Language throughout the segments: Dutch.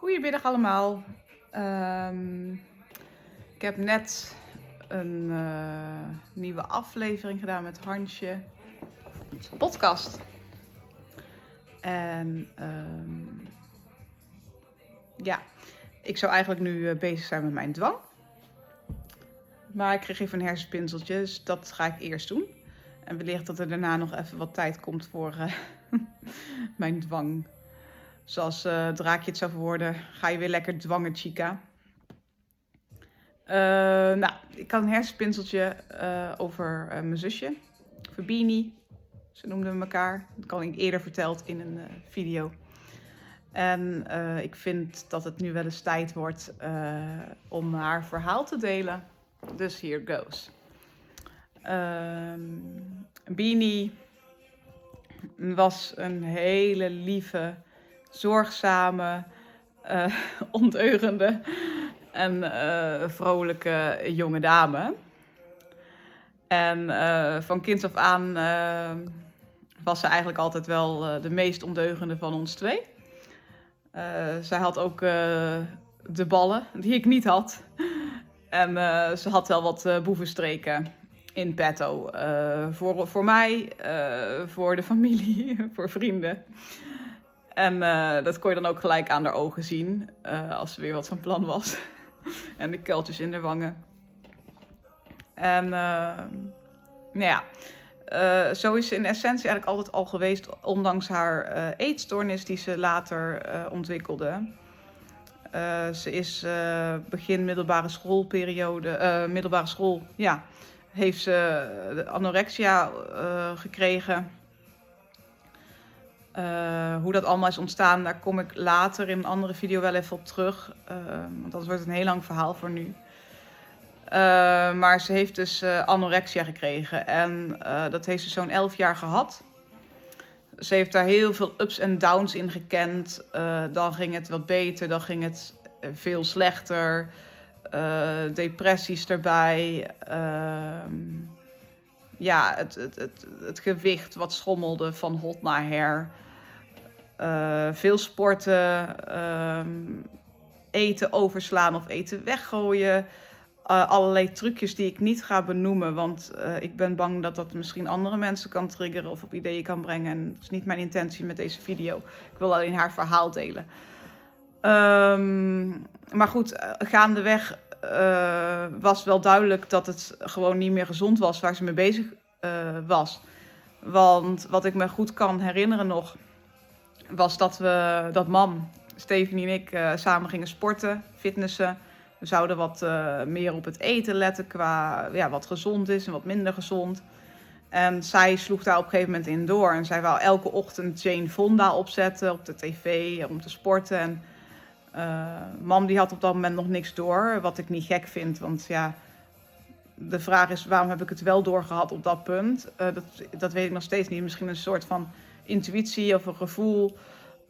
Goedemiddag allemaal. Ehm, ik heb net een eh, nieuwe aflevering gedaan met Hansje. Podcast. En ehm, ja, ik zou eigenlijk nu eh, bezig zijn met mijn dwang. Maar ik kreeg even een hersenspinseltje, dus dat ga ik eerst doen. En wellicht dat er daarna nog even wat tijd komt voor eh, mijn dwang. Zoals uh, Draakje het zou verwoorden, ga je weer lekker dwangen, chica. Uh, nou, ik had een hersenspinseltje uh, over mijn zusje, Fabini. Ze noemden we elkaar. Dat had ik eerder verteld in een video. En ik vind dat het nu wel eens tijd wordt om haar verhaal te delen. Dus here goes. Um, Beanie was een hele lieve, zorgzame, uh, ondeugende en uh, vrolijke jonge dame. En uh, van kinds af aan was ze eigenlijk altijd wel de meest ondeugende van ons twee. zij had ook de ballen die ik niet had. En ze had wel wat boevenstreken in petto. Voor, voor mij, voor de familie, voor vrienden. En uh, dat kon je dan ook gelijk aan haar ogen zien, als ze weer wat van plan was. en de kuiltjes in de wangen. En nou ja, zo is ze in essentie eigenlijk altijd al geweest, ondanks haar eetstoornis die ze later ontwikkelde. ze is begin middelbare schoolperiode, middelbare school, ja, heeft ze anorexia gekregen. Uh, hoe dat allemaal is ontstaan, daar kom ik later in een andere video wel even op terug. Uh, want dat wordt een heel lang verhaal voor nu. maar ze heeft dus anorexia gekregen en dat heeft ze zo'n 11 jaar gehad. Ze heeft daar heel veel ups en downs in gekend. dan ging het wat beter, dan ging het veel slechter. Depressies erbij. Uh, ja, het, het, het, het, gewicht wat schommelde van hot naar her. Uh, veel sporten. Ehm, eten overslaan of eten weggooien. Uh, allerlei trucjes die ik niet ga benoemen, want ik ben bang dat dat misschien andere mensen kan triggeren of op ideeën kan brengen. En dat is niet mijn intentie met deze video. Ik wil alleen haar verhaal delen. Um, maar goed, eh, gaandeweg uh, was wel duidelijk dat het gewoon niet meer gezond was waar ze mee bezig uh, was. Want wat ik me goed kan herinneren nog, was dat we, dat mam, Stephanie en ik uh, samen gingen sporten, fitnessen. We zouden wat meer op het eten letten qua ja, wat gezond is en wat minder gezond. En zij sloeg daar op een gegeven moment in door. En zij wou elke ochtend Jane Fonda opzetten op de tv om te sporten. En mam die had op dat moment nog niks door, wat ik niet gek vind. Want ja, de vraag is waarom heb ik het wel doorgehad op dat punt? Uh, dat, dat weet ik nog steeds niet. Misschien een soort van intuïtie of een gevoel.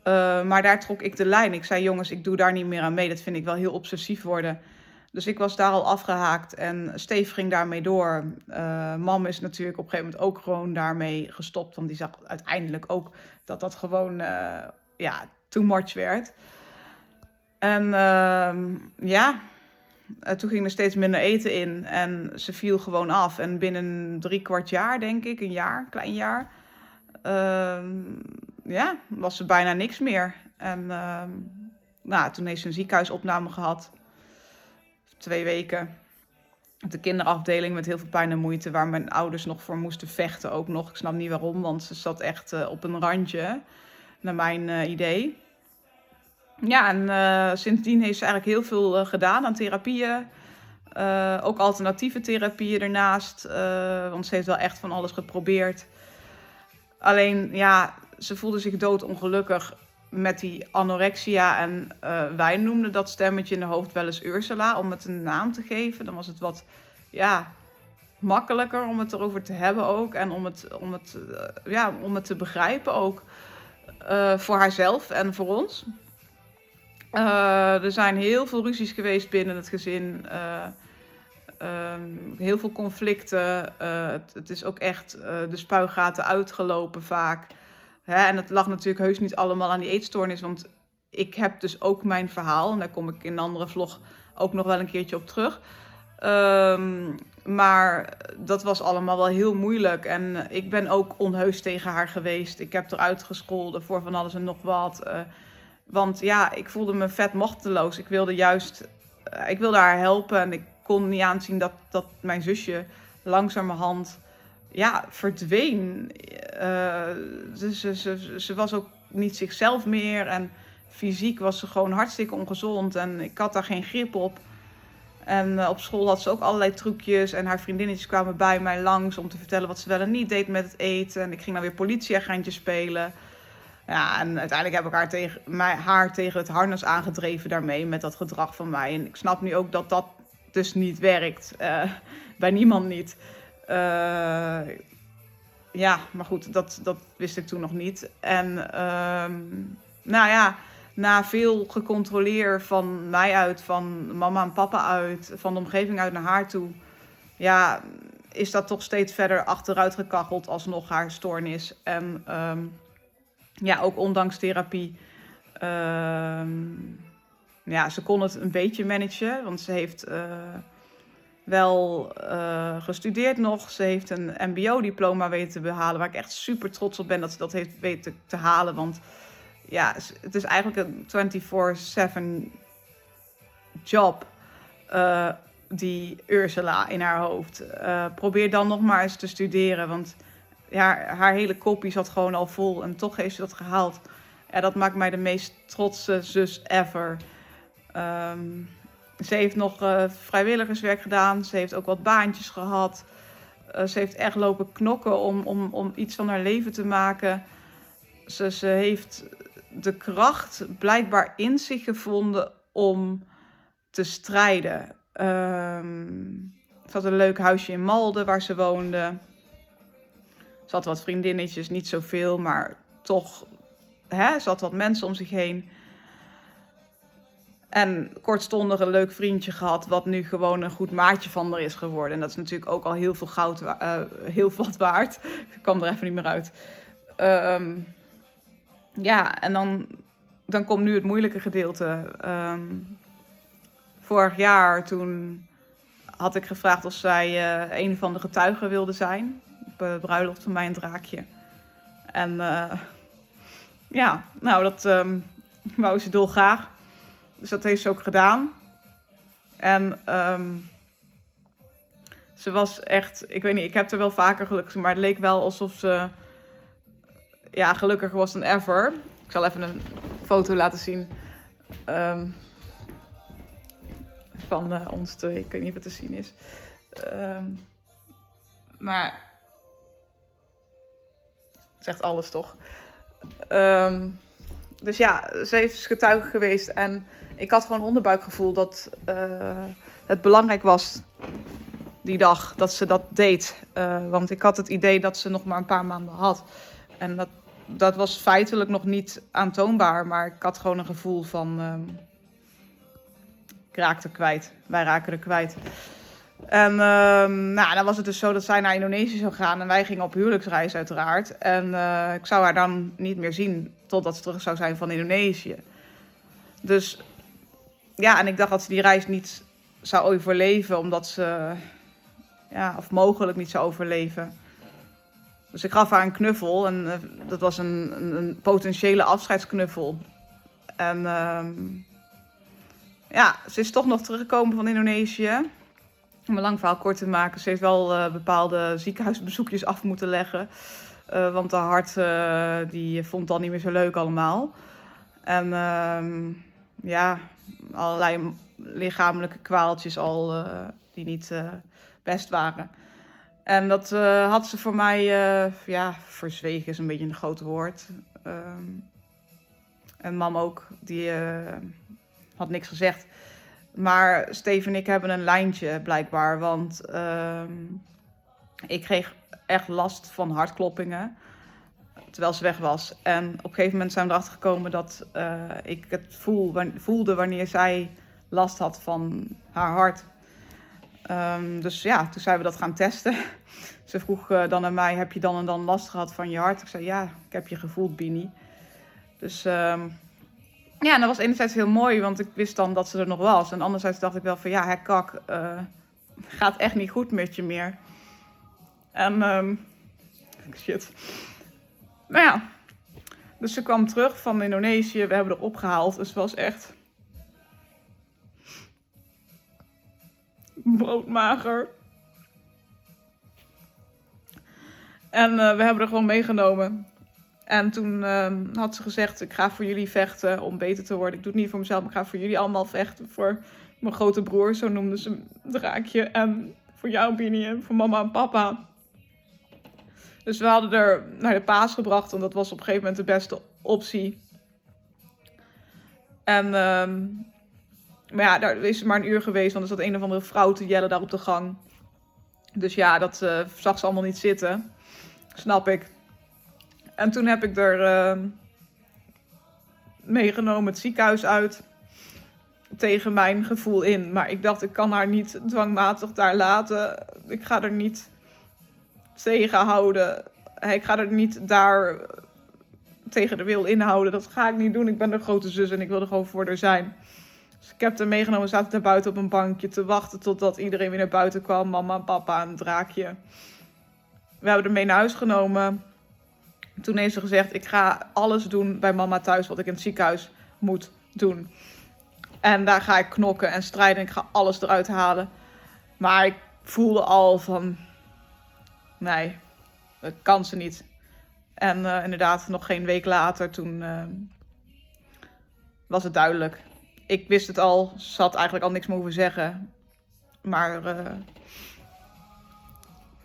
Uh, maar daar trok ik de lijn. Ik zei jongens, ik doe daar niet meer aan mee. Dat vind ik wel heel obsessief worden. Dus ik was daar al afgehaakt en Steve ging daarmee door. mam is natuurlijk op een gegeven moment ook gewoon daarmee gestopt. Want die zag uiteindelijk ook dat dat gewoon ja, too much werd. En uh, ja, toen ging er steeds minder eten in en ze viel gewoon af. En binnen drie kwart jaar, denk ik, een jaar, klein jaar, uh, ja, was ze bijna niks meer. En uh, nou, toen heeft ze een ziekenhuisopname gehad, twee weken. Op de kinderafdeling met heel veel pijn en moeite, waar mijn ouders nog voor moesten vechten ook nog. Ik snap niet waarom, want ze zat echt uh, op een randje, naar mijn uh, idee. Ja, en uh, sindsdien heeft ze eigenlijk heel veel uh, gedaan aan therapieën. Uh, ook alternatieve therapieën ernaast. want ze heeft wel echt van alles geprobeerd. Alleen, ja, ze voelde zich doodongelukkig met die anorexia. En wij noemden dat stemmetje in de hoofd wel eens Ursula, om het een naam te geven. Dan was het wat, ja, makkelijker om het erover te hebben ook. En om het, om het, ja, om het te begrijpen ook. voor haarzelf en voor ons. Uh, er zijn heel veel ruzies geweest binnen het gezin. Uh, um, heel veel conflicten. Uh, het, het, is ook echt de spuigaten uitgelopen vaak. Hè? En het lag natuurlijk heus niet allemaal aan die eetstoornis. Want ik heb dus ook mijn verhaal. En daar kom ik in een andere vlog ook nog wel een keertje op terug. Ehm, maar dat was allemaal wel heel moeilijk. En ik ben ook onheus tegen haar geweest. Ik heb eruit gescholden voor van alles en nog wat. Want ja, ik voelde me vet machteloos. Ik wilde juist, uh, ik wilde haar helpen. En ik kon niet aanzien dat, dat mijn zusje langzamerhand ja, verdween. Uh, ze, ze, ze, was ook niet zichzelf meer. En fysiek was ze gewoon hartstikke ongezond. En ik had daar geen grip op. En uh, op school had ze ook allerlei trucjes. En haar vriendinnetjes kwamen bij mij langs om te vertellen wat ze wel en niet deed met het eten. En ik ging dan weer politieagentje spelen. Ja, en uiteindelijk heb ik haar tegen, haar tegen het harnas aangedreven daarmee. Met dat gedrag van mij. En ik snap nu ook dat dat dus niet werkt. Uh, bij niemand niet. Uh, ja, maar goed, dat, dat wist ik toen nog niet. En uh, nou ja na veel gecontroleerd van mij uit, van mama en papa uit, van de omgeving uit naar haar toe, ja, is dat toch steeds verder achteruit gekacheld alsnog haar stoornis. En um, ja, ook ondanks therapie. Um, ja, ze kon het een beetje managen, want ze heeft uh, wel uh, gestudeerd nog. Ze heeft een MBO-diploma weten te behalen, waar ik echt super trots op ben dat ze dat heeft weten te halen. Want ja, het is eigenlijk een 24-7 job. Uh, die Ursula in haar hoofd. Probeer dan nog maar eens te studeren. Want ja, haar hele kopie zat gewoon al vol. En toch heeft ze dat gehaald. En dat maakt mij de meest trotse zus ever. Um, ze heeft nog uh, vrijwilligerswerk gedaan. Ze heeft ook wat baantjes gehad. Uh, ze heeft echt lopen knokken om, om, om iets van haar leven te maken. Ze, ze heeft de kracht blijkbaar in zich gevonden om te strijden. Um, ze had een leuk huisje in Malden waar ze woonde. Had wat vriendinnetjes, niet zoveel, maar toch. Hè, had wat mensen om zich heen. En kortstondig een leuk vriendje gehad, wat nu gewoon een goed maatje van haar is geworden. En dat is natuurlijk ook al heel veel goud, uh, heel wat waard. Ik kwam er even niet meer uit. Um, ja, en dan, dan komt nu het moeilijke gedeelte. Um, vorig jaar toen had ik gevraagd of zij uh, een van de getuigen wilde zijn. De bruiloft van mijn draakje. En uh, ja, nou dat um, wou ze dolgraag. Dus dat heeft ze ook gedaan. En um, ze was echt, ik weet niet, ik heb er wel vaker gelukkig, maar het leek wel alsof ze ja, gelukkiger was dan ever. Ik zal even een foto laten zien um, van uh, ons twee. Ik weet niet wat te zien is. Maar zegt alles toch? Um, dus ja, ze is getuige geweest en ik had gewoon onderbuikgevoel dat uh, het belangrijk was die dag dat ze dat deed. Uh, want ik had het idee dat ze nog maar een paar maanden had. En dat dat was feitelijk nog niet aantoonbaar, maar ik had gewoon een gevoel van. Uh, ik raakte kwijt. Wij raken er kwijt. En uh, nou, dan was het dus zo dat zij naar Indonesië zou gaan en wij gingen op huwelijksreis uiteraard. En uh, ik zou haar dan niet meer zien totdat ze terug zou zijn van Indonesië. Dus ja, en ik dacht dat ze die reis niet zou overleven, omdat ze, ja, of mogelijk niet zou overleven. Dus ik gaf haar een knuffel en uh, dat was een, een, potentiële afscheidsknuffel. En uh, ja, ze is toch nog teruggekomen van Indonesië. Om een lang verhaal kort te maken, ze heeft wel uh, bepaalde ziekenhuisbezoekjes af moeten leggen. Uh, want haar hart die vond dat niet meer zo leuk allemaal. En ehm, ja, allerlei lichamelijke kwaaltjes al die niet best waren. En dat had ze voor mij, ja, verzwegen is een beetje een groot woord. Um, en mam ook, die had niks gezegd. Maar Steven en ik hebben een lijntje blijkbaar, want ehm, ik kreeg echt last van hartkloppingen terwijl ze weg was. En op een gegeven moment zijn we erachter gekomen dat ik het voel, voelde wanneer zij last had van haar hart. Um, dus ja, toen zijn we dat gaan testen. Ze vroeg uh, dan aan mij, heb je dan en dan last gehad van je hart? Ik zei, ja, ik heb je gevoeld, Bini. Dus um, ja, en dat was enerzijds heel mooi, want ik wist dan dat ze er nog was. En anderzijds dacht ik wel van, ja, hè, kak, uh, gaat echt niet goed met je meer. En, um, shit. Nou ja, dus ze kwam terug van Indonesië, we hebben er opgehaald. Dus het was echt broodmager. En uh, we hebben er gewoon meegenomen. En toen uh, had ze gezegd: Ik ga voor jullie vechten om beter te worden. Ik doe het niet voor mezelf, maar ik ga voor jullie allemaal vechten. Voor mijn grote broer, zo noemde ze een draakje. En voor jou, Bini, en voor mama en papa. Dus we hadden er naar de paas gebracht, want dat was op een gegeven moment de beste optie. En, uh, maar ja, daar is maar een uur geweest, want er zat een of andere vrouw te jellen daar op de gang. Dus ja, dat uh, zag ze allemaal niet zitten. Snap ik. En toen heb ik er uh, meegenomen het ziekenhuis uit. Tegen mijn gevoel in. Maar ik dacht, ik kan haar niet dwangmatig daar laten. Ik ga er niet tegenhouden. Ik ga er niet daar tegen de wil inhouden. Dat ga ik niet doen. Ik ben de grote zus en ik wil er gewoon voor haar zijn. Dus ik heb haar meegenomen. Zaten daar buiten op een bankje te wachten totdat iedereen weer naar buiten kwam. Mama, papa en een draakje. We hebben er mee naar huis genomen. Toen heeft ze gezegd: Ik ga alles doen bij mama thuis wat ik in het ziekenhuis moet doen. En daar ga ik knokken en strijden. Ik ga alles eruit halen. Maar ik voelde al van: Nee, dat kan ze niet. En uh, inderdaad, nog geen week later, toen uh, was het duidelijk. Ik wist het al, ze had eigenlijk al niks meer hoeven zeggen. Maar uh,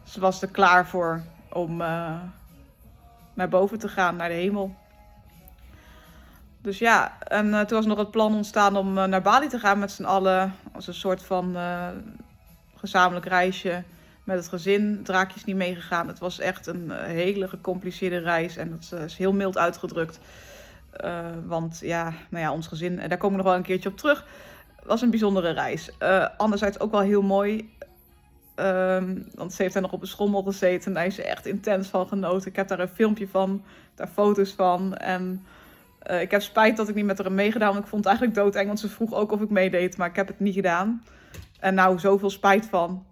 ze was er klaar voor om naar boven te gaan, naar de hemel. Dus ja, en uh, toen was nog het plan ontstaan om uh, naar Bali te gaan met z'n allen. Als een soort van uh, gezamenlijk reisje met het gezin. Draakjes niet meegegaan. Het was echt een hele gecompliceerde reis. En dat is heel mild uitgedrukt. want ja, nou ja, ons gezin, en daar komen we nog wel een keertje op terug. Was een bijzondere reis. anderzijds ook wel heel mooi. Um, want ze heeft daar nog op een schommel gezeten en daar is ze echt intens van genoten. Ik heb daar een filmpje van, daar foto's van. En uh, ik heb spijt dat ik niet met haar meegedaan, want ik vond het eigenlijk doodeng. Want ze vroeg ook of ik meedeed, maar ik heb het niet gedaan. En nou, zoveel spijt van.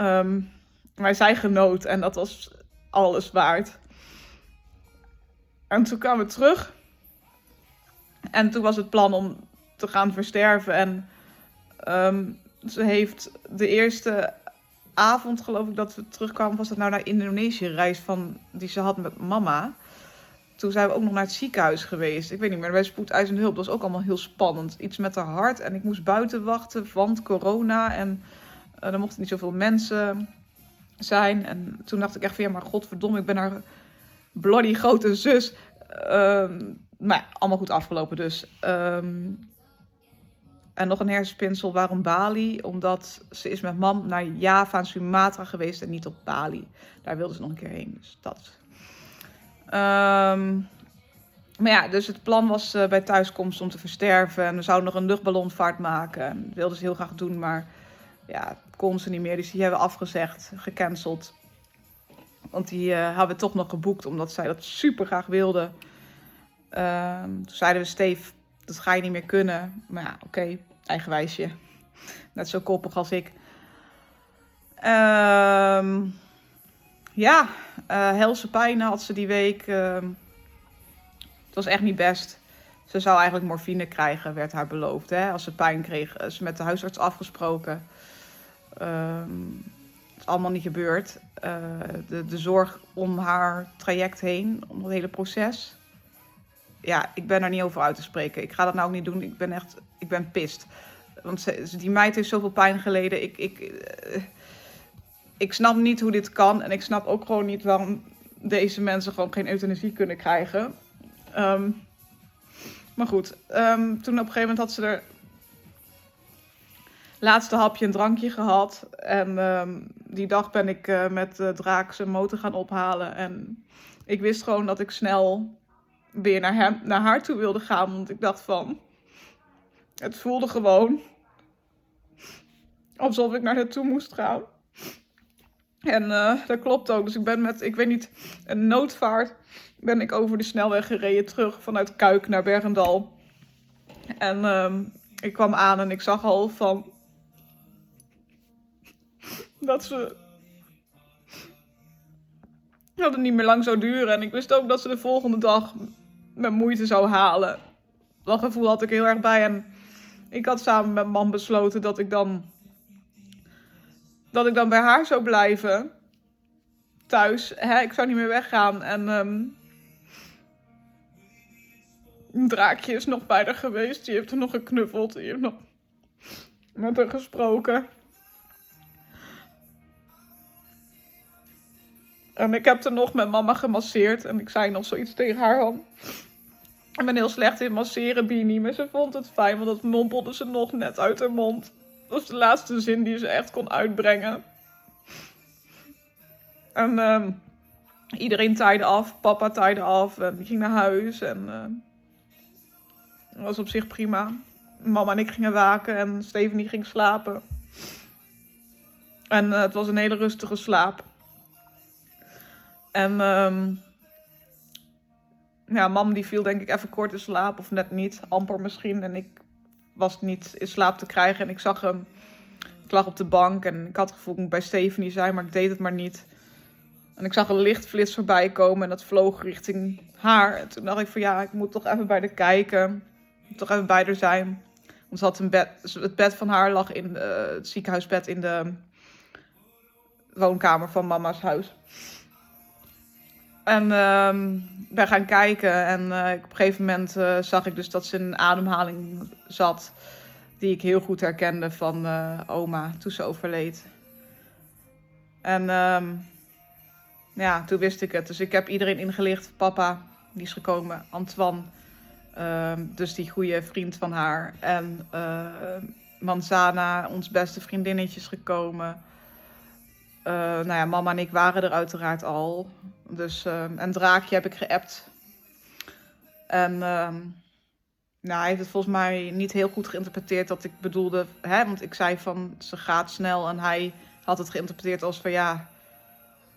Um, maar zij genoot en dat was alles waard. En toen kwamen we terug. En toen was het plan om te gaan versterven. En um, ze heeft de eerste avond, geloof ik, dat we terugkwamen, was dat nou naar Indonesië reis van, die ze had met mama. Toen zijn we ook nog naar het ziekenhuis geweest. Ik weet niet meer, bij spoedeisende hulp. Dat was ook allemaal heel spannend. Iets met haar hart. En ik moest buiten wachten, want corona. En uh, er mochten niet zoveel mensen zijn. En toen dacht ik echt van, ja, maar godverdomme, ik ben haar bloody grote zus. Uh, maar allemaal goed afgelopen dus. Um, en nog een hersenspinsel. Waarom Bali? Omdat ze is met mam naar Java en Sumatra geweest en niet op Bali. Daar wilde ze nog een keer heen. Dus dat. Um, maar ja, dus het plan was uh, bij thuiskomst om te versterven. En we zouden nog een luchtballonvaart maken. Dat wilden ze heel graag doen, maar ja, kon ze niet meer. Dus die hebben afgezegd, gecanceld. Want die uh, hebben we toch nog geboekt, omdat zij dat super graag wilde. Uh, toen zeiden we, Steve, dat ga je niet meer kunnen. Maar ja, oké, okay, eigenwijsje. Net zo koppig als ik. Uh, ja, uh, helse pijn had ze die week. Uh, het was echt niet best. Ze zou eigenlijk morfine krijgen, werd haar beloofd. Hè? Als ze pijn kreeg, is met de huisarts afgesproken. Uh, het is allemaal niet gebeurd. Uh, de, de zorg om haar traject heen, om het hele proces ja, ik ben er niet over uit te spreken. Ik ga dat nou ook niet doen. Ik ben echt, ik ben pist. Want ze, die meid heeft zoveel pijn geleden. Ik, ik, uh, ik snap niet hoe dit kan. En ik snap ook gewoon niet waarom deze mensen gewoon geen euthanasie kunnen krijgen. Um, maar goed, um, toen op een gegeven moment had ze er laatste hapje een drankje gehad. En um, die dag ben ik uh, met Draak zijn motor gaan ophalen. En ik wist gewoon dat ik snel weer naar, hem, naar haar toe wilde gaan. Want ik dacht van, het voelde gewoon alsof ik naar haar toe moest gaan. En uh, dat klopt ook. Dus ik ben met, ik weet niet, een noodvaart ben ik over de snelweg gereden terug vanuit Kuik naar Bergendal. En ehm, ik kwam aan en ik zag al van dat ze dat het niet meer lang zou duren. En ik wist ook dat ze de volgende dag met moeite zou halen. Dat gevoel had ik heel erg bij. En ik had samen met mam besloten dat ik dan. dat ik dan bij haar zou blijven. Thuis. Hè? Ik zou niet meer weggaan. En. Um, een draakje is nog bij haar geweest. Die heeft er nog geknuffeld. Die heeft nog met haar gesproken. En ik heb er nog met mama gemasseerd. En ik zei nog zoiets tegen haar van... Ik ben heel slecht in masseren, Bini. Maar ze vond het fijn, want dat mompelde ze nog net uit haar mond. Dat was de laatste zin die ze echt kon uitbrengen. En uh, iedereen taaide af. Papa taaide af. En ging naar huis. En uh, was op zich prima. Mama en ik gingen waken. En Stephanie ging slapen. En uh, het was een hele rustige slaap. En um, ja, mam die viel denk ik even kort in slaap of net niet, amper misschien. En ik was niet in slaap te krijgen en ik zag hem. Ik lag op de bank en ik had het gevoel dat ik bij Stephanie zijn, maar ik deed het maar niet. En ik zag een lichtflits voorbij komen en dat vloog richting haar. En toen dacht ik van ja, ik moet toch even bij haar kijken. toch even bij haar zijn. Want ze had een bed, het bed van haar lag in de, het ziekenhuisbed in de woonkamer van mama's huis. En uh, ben gaan kijken en uh, op een gegeven moment uh, zag ik dus dat ze in een ademhaling zat. Die ik heel goed herkende van uh, oma toen ze overleed. En uh, ja, toen wist ik het. Dus ik heb iedereen ingelicht. Papa, die is gekomen. Antoine, ehm, dus die goede vriend van haar. En Manzana, ons beste vriendinnetje, is gekomen. nou ja, mama en ik waren er uiteraard al. Dus uh, een draakje heb ik geappt. En uh, nou, hij heeft het volgens mij niet heel goed geïnterpreteerd dat ik bedoelde. Hè, want ik zei van ze gaat snel. En hij had het geïnterpreteerd als van ja.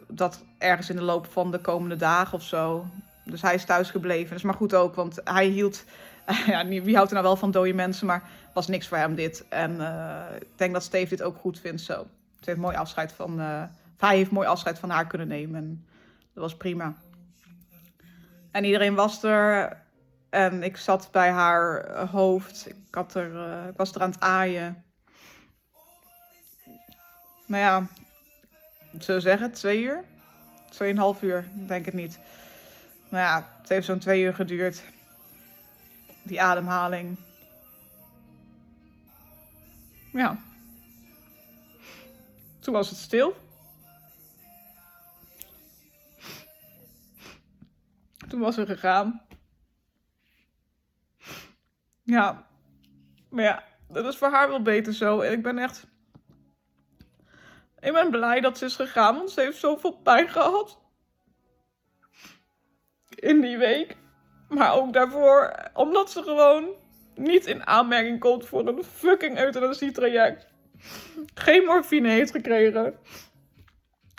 Dat ergens in de loop van de komende dagen of zo. Dus hij is thuis gebleven. Dat is maar goed ook, want hij hield. Ja, wie houdt er nou wel van dode mensen? Maar was niks voor hem dit. En uh, ik denk dat Steve dit ook goed vindt zo. Ze heeft mooi afscheid van. Uh, hij heeft mooi afscheid van haar kunnen nemen. En dat was prima. En iedereen was er. En ik zat bij haar eh, hoofd. Ik, had er, uh, ik was er aan het aaien. Nou ja, zullen zeggen, twee uur? Tweeënhalf uur, denk ik niet. Nou ja, het heeft zo'n twee uur geduurd. Die ademhaling. Ja. Toen was het stil. Toen was ze gegaan. Ja, maar ja, dat is voor haar wel beter zo. En ik ben echt. Ik ben blij dat ze is gegaan, want ze heeft zoveel pijn gehad. In die week. Maar ook daarvoor, omdat ze gewoon niet in aanmerking komt voor een fucking euthanasietraject. Geen morfine heeft gekregen.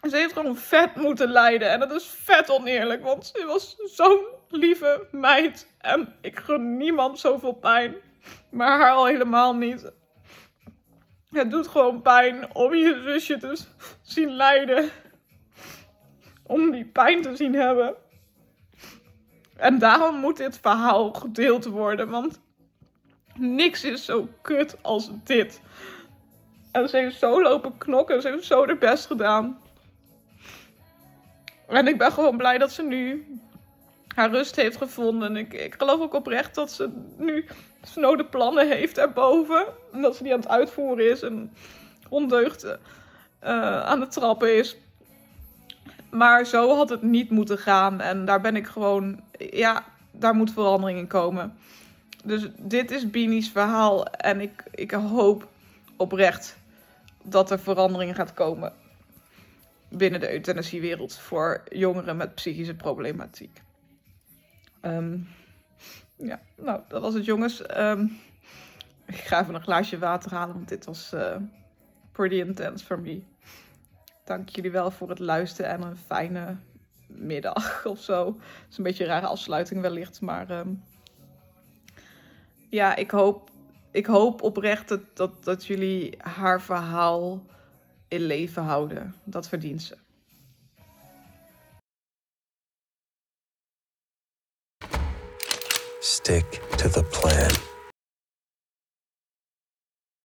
Ze heeft gewoon vet moeten lijden. En dat is vet oneerlijk, want ze was zo'n lieve meid. En ik gun niemand zoveel pijn. Maar haar al helemaal niet. Het doet gewoon pijn om je zusje te zien lijden. Om die pijn te zien hebben. En daarom moet dit verhaal gedeeld worden, want niks is zo kut als dit. En ze heeft zo lopen knokken, ze heeft zo haar best gedaan. En ik ben gewoon blij dat ze nu haar rust heeft gevonden. En ik, ik geloof ook oprecht dat ze nu snode plannen heeft erboven. En dat ze die aan het uitvoeren is en ondeugd uh, aan het trappen is. Maar zo had het niet moeten gaan. En daar ben ik gewoon, ja, daar moet verandering in komen. Dus dit is Bini's verhaal. En ik, ik hoop oprecht dat er verandering gaat komen binnen de euthanasiewereld voor jongeren met psychische problematiek. Um, ja, nou, dat was het jongens. Um, ik ga even een glaasje water halen, want dit was uh, pretty intense for me. Dank jullie wel voor het luisteren en een fijne middag of zo. Het is een beetje een rare afsluiting wellicht, maar um, ja, ik hoop, ik hoop oprecht dat, dat, dat jullie haar verhaal in leven houden. Dat verdient ze. Stick to the plan.